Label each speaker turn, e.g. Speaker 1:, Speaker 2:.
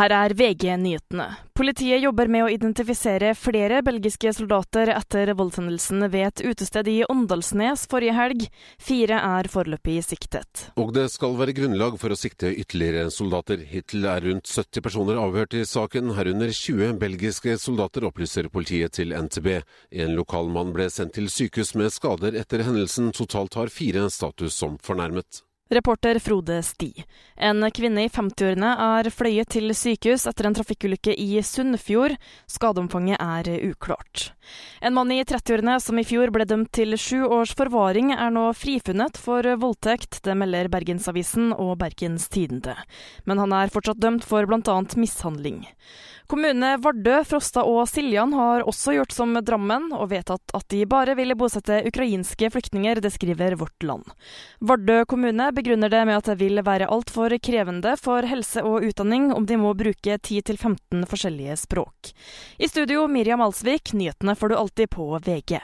Speaker 1: Her er VG-nyhetene. Politiet jobber med å identifisere flere belgiske soldater etter voldshendelsen ved et utested i Åndalsnes forrige helg. Fire er foreløpig siktet.
Speaker 2: Og det skal være grunnlag for å sikte ytterligere soldater. Hittil er rundt 70 personer avhørt i saken, herunder 20 belgiske soldater, opplyser politiet til NTB. En lokal mann ble sendt til sykehus med skader etter hendelsen. Totalt har fire status som fornærmet.
Speaker 1: Reporter Frode Sti. En kvinne i 50-årene er fløyet til sykehus etter en trafikkulykke i Sunnfjord. Skadeomfanget er uklart. En mann i 30-årene som i fjor ble dømt til sju års forvaring, er nå frifunnet for voldtekt. Det melder Bergensavisen og Bergens Tidende. Men han er fortsatt dømt for bl.a. mishandling. Kommunene Vardø, Frosta og Siljan har også gjort som Drammen og vedtatt at de bare ville bosette ukrainske flyktninger, det skriver Vårt Land. Vardø kommune begrunner det med at det vil være altfor krevende for helse og utdanning om de må bruke 10-15 forskjellige språk. I studio Miriam Alsvik, nyhetene får du alltid på VG.